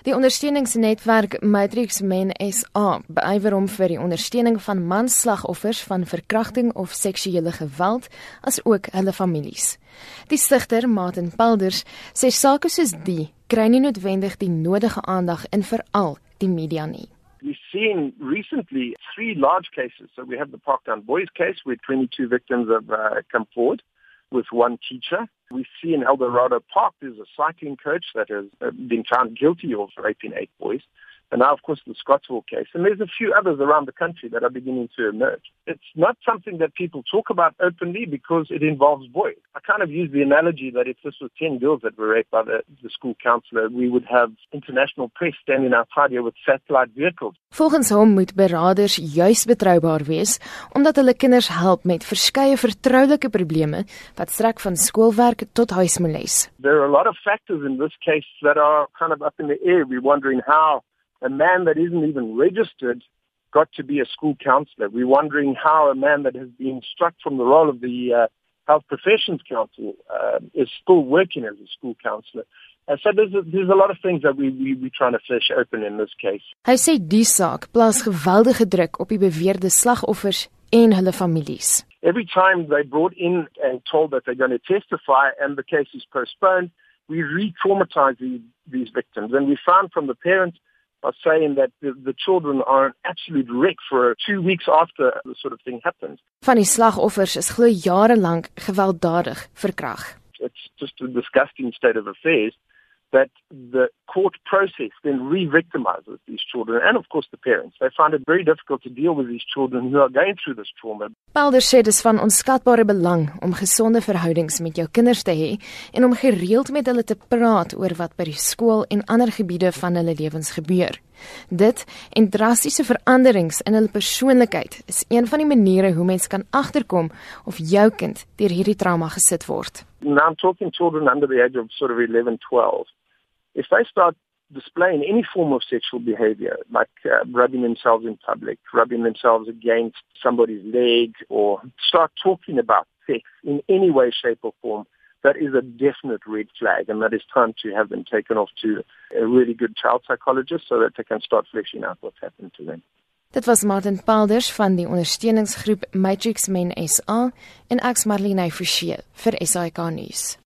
Die ondersteuningsnetwerk Matrix Men SA beywer hom vir die ondersteuning van manslagoffers van verkrachting of seksuele geweld as ook hulle families. Die stigter, Martin Palders, sê sake soos die kry nie noodwendig die nodige aandag in veral die media nie. We've seen recently three large cases. So we have the Parkdown Boys case where 22 victims have uh, come forward with one teacher. We see in El Dorado Park there's a cycling coach that has uh, been found guilty of raping eight boys. And now, of course, the Scottsville case. And there's a few others around the country that are beginning to emerge. It's not something that people talk about openly because it involves boys. I kind of use the analogy that if this was 10 girls that were raped by the, the school counselor, we would have international press standing outside here with satellite vehicles. Volgens hom moet beraders juis betroubaar wees omdat hulle kinders help met verskeie vertroulike probleme wat strek van skoolwerk tot huismoles. There are a lot of factors in this case that are kind of up in the air. We're wondering how a man that isn't even registered got to be a school counselor. We're wondering how a man that has been struck from the role of the uh, Health Professions Council uh, is still working as a school counselor. Uh, so there's a, there's a lot of things that we we we trying to flesh open in this case. Hy sê die saak plaas geweldige druk op die beweerde slagoffers en hulle families. Every time they brought in and told that they're going to testify and the case is postponed, we re-traumatize these, these victims. And we found from the parents are saying that the, the children are an absolute wreck for two weeks after the sort of thing happened. Van die slagoffers is glo jare lank gewelddadig verkragt. It's just a disgusting state of affairs that the court process then re-victimizes these children and of course the parents. They find it very difficult to deal with these children who are going through this trauma. Pauder sê dis van onskatbare belang om gesonde verhoudings met jou kinders te hê en om gereeld met hulle te praat oor wat by die skool en ander gebiede van hulle lewens gebeur. Dit en drastiese veranderings in hulle persoonlikheid is een van die maniere hoe mens kan agterkom of jou kind deur hierdie trauma gesit word. Now I'm talking children under the age of sort of 11, 12. If they start displaying any form of sexual behavior, like uh, rubbing themselves in public, rubbing themselves against somebody's leg, or start talking about sex in any way, shape, or form, that is a definite red flag, and that is time to have them taken off to a really good child psychologist so that they can start fleshing out what's happened to them. Dit was Martin Palders van die ondersteuningsgroep Matrix Men SA en Ax Marlene Forsie vir SAK nuus.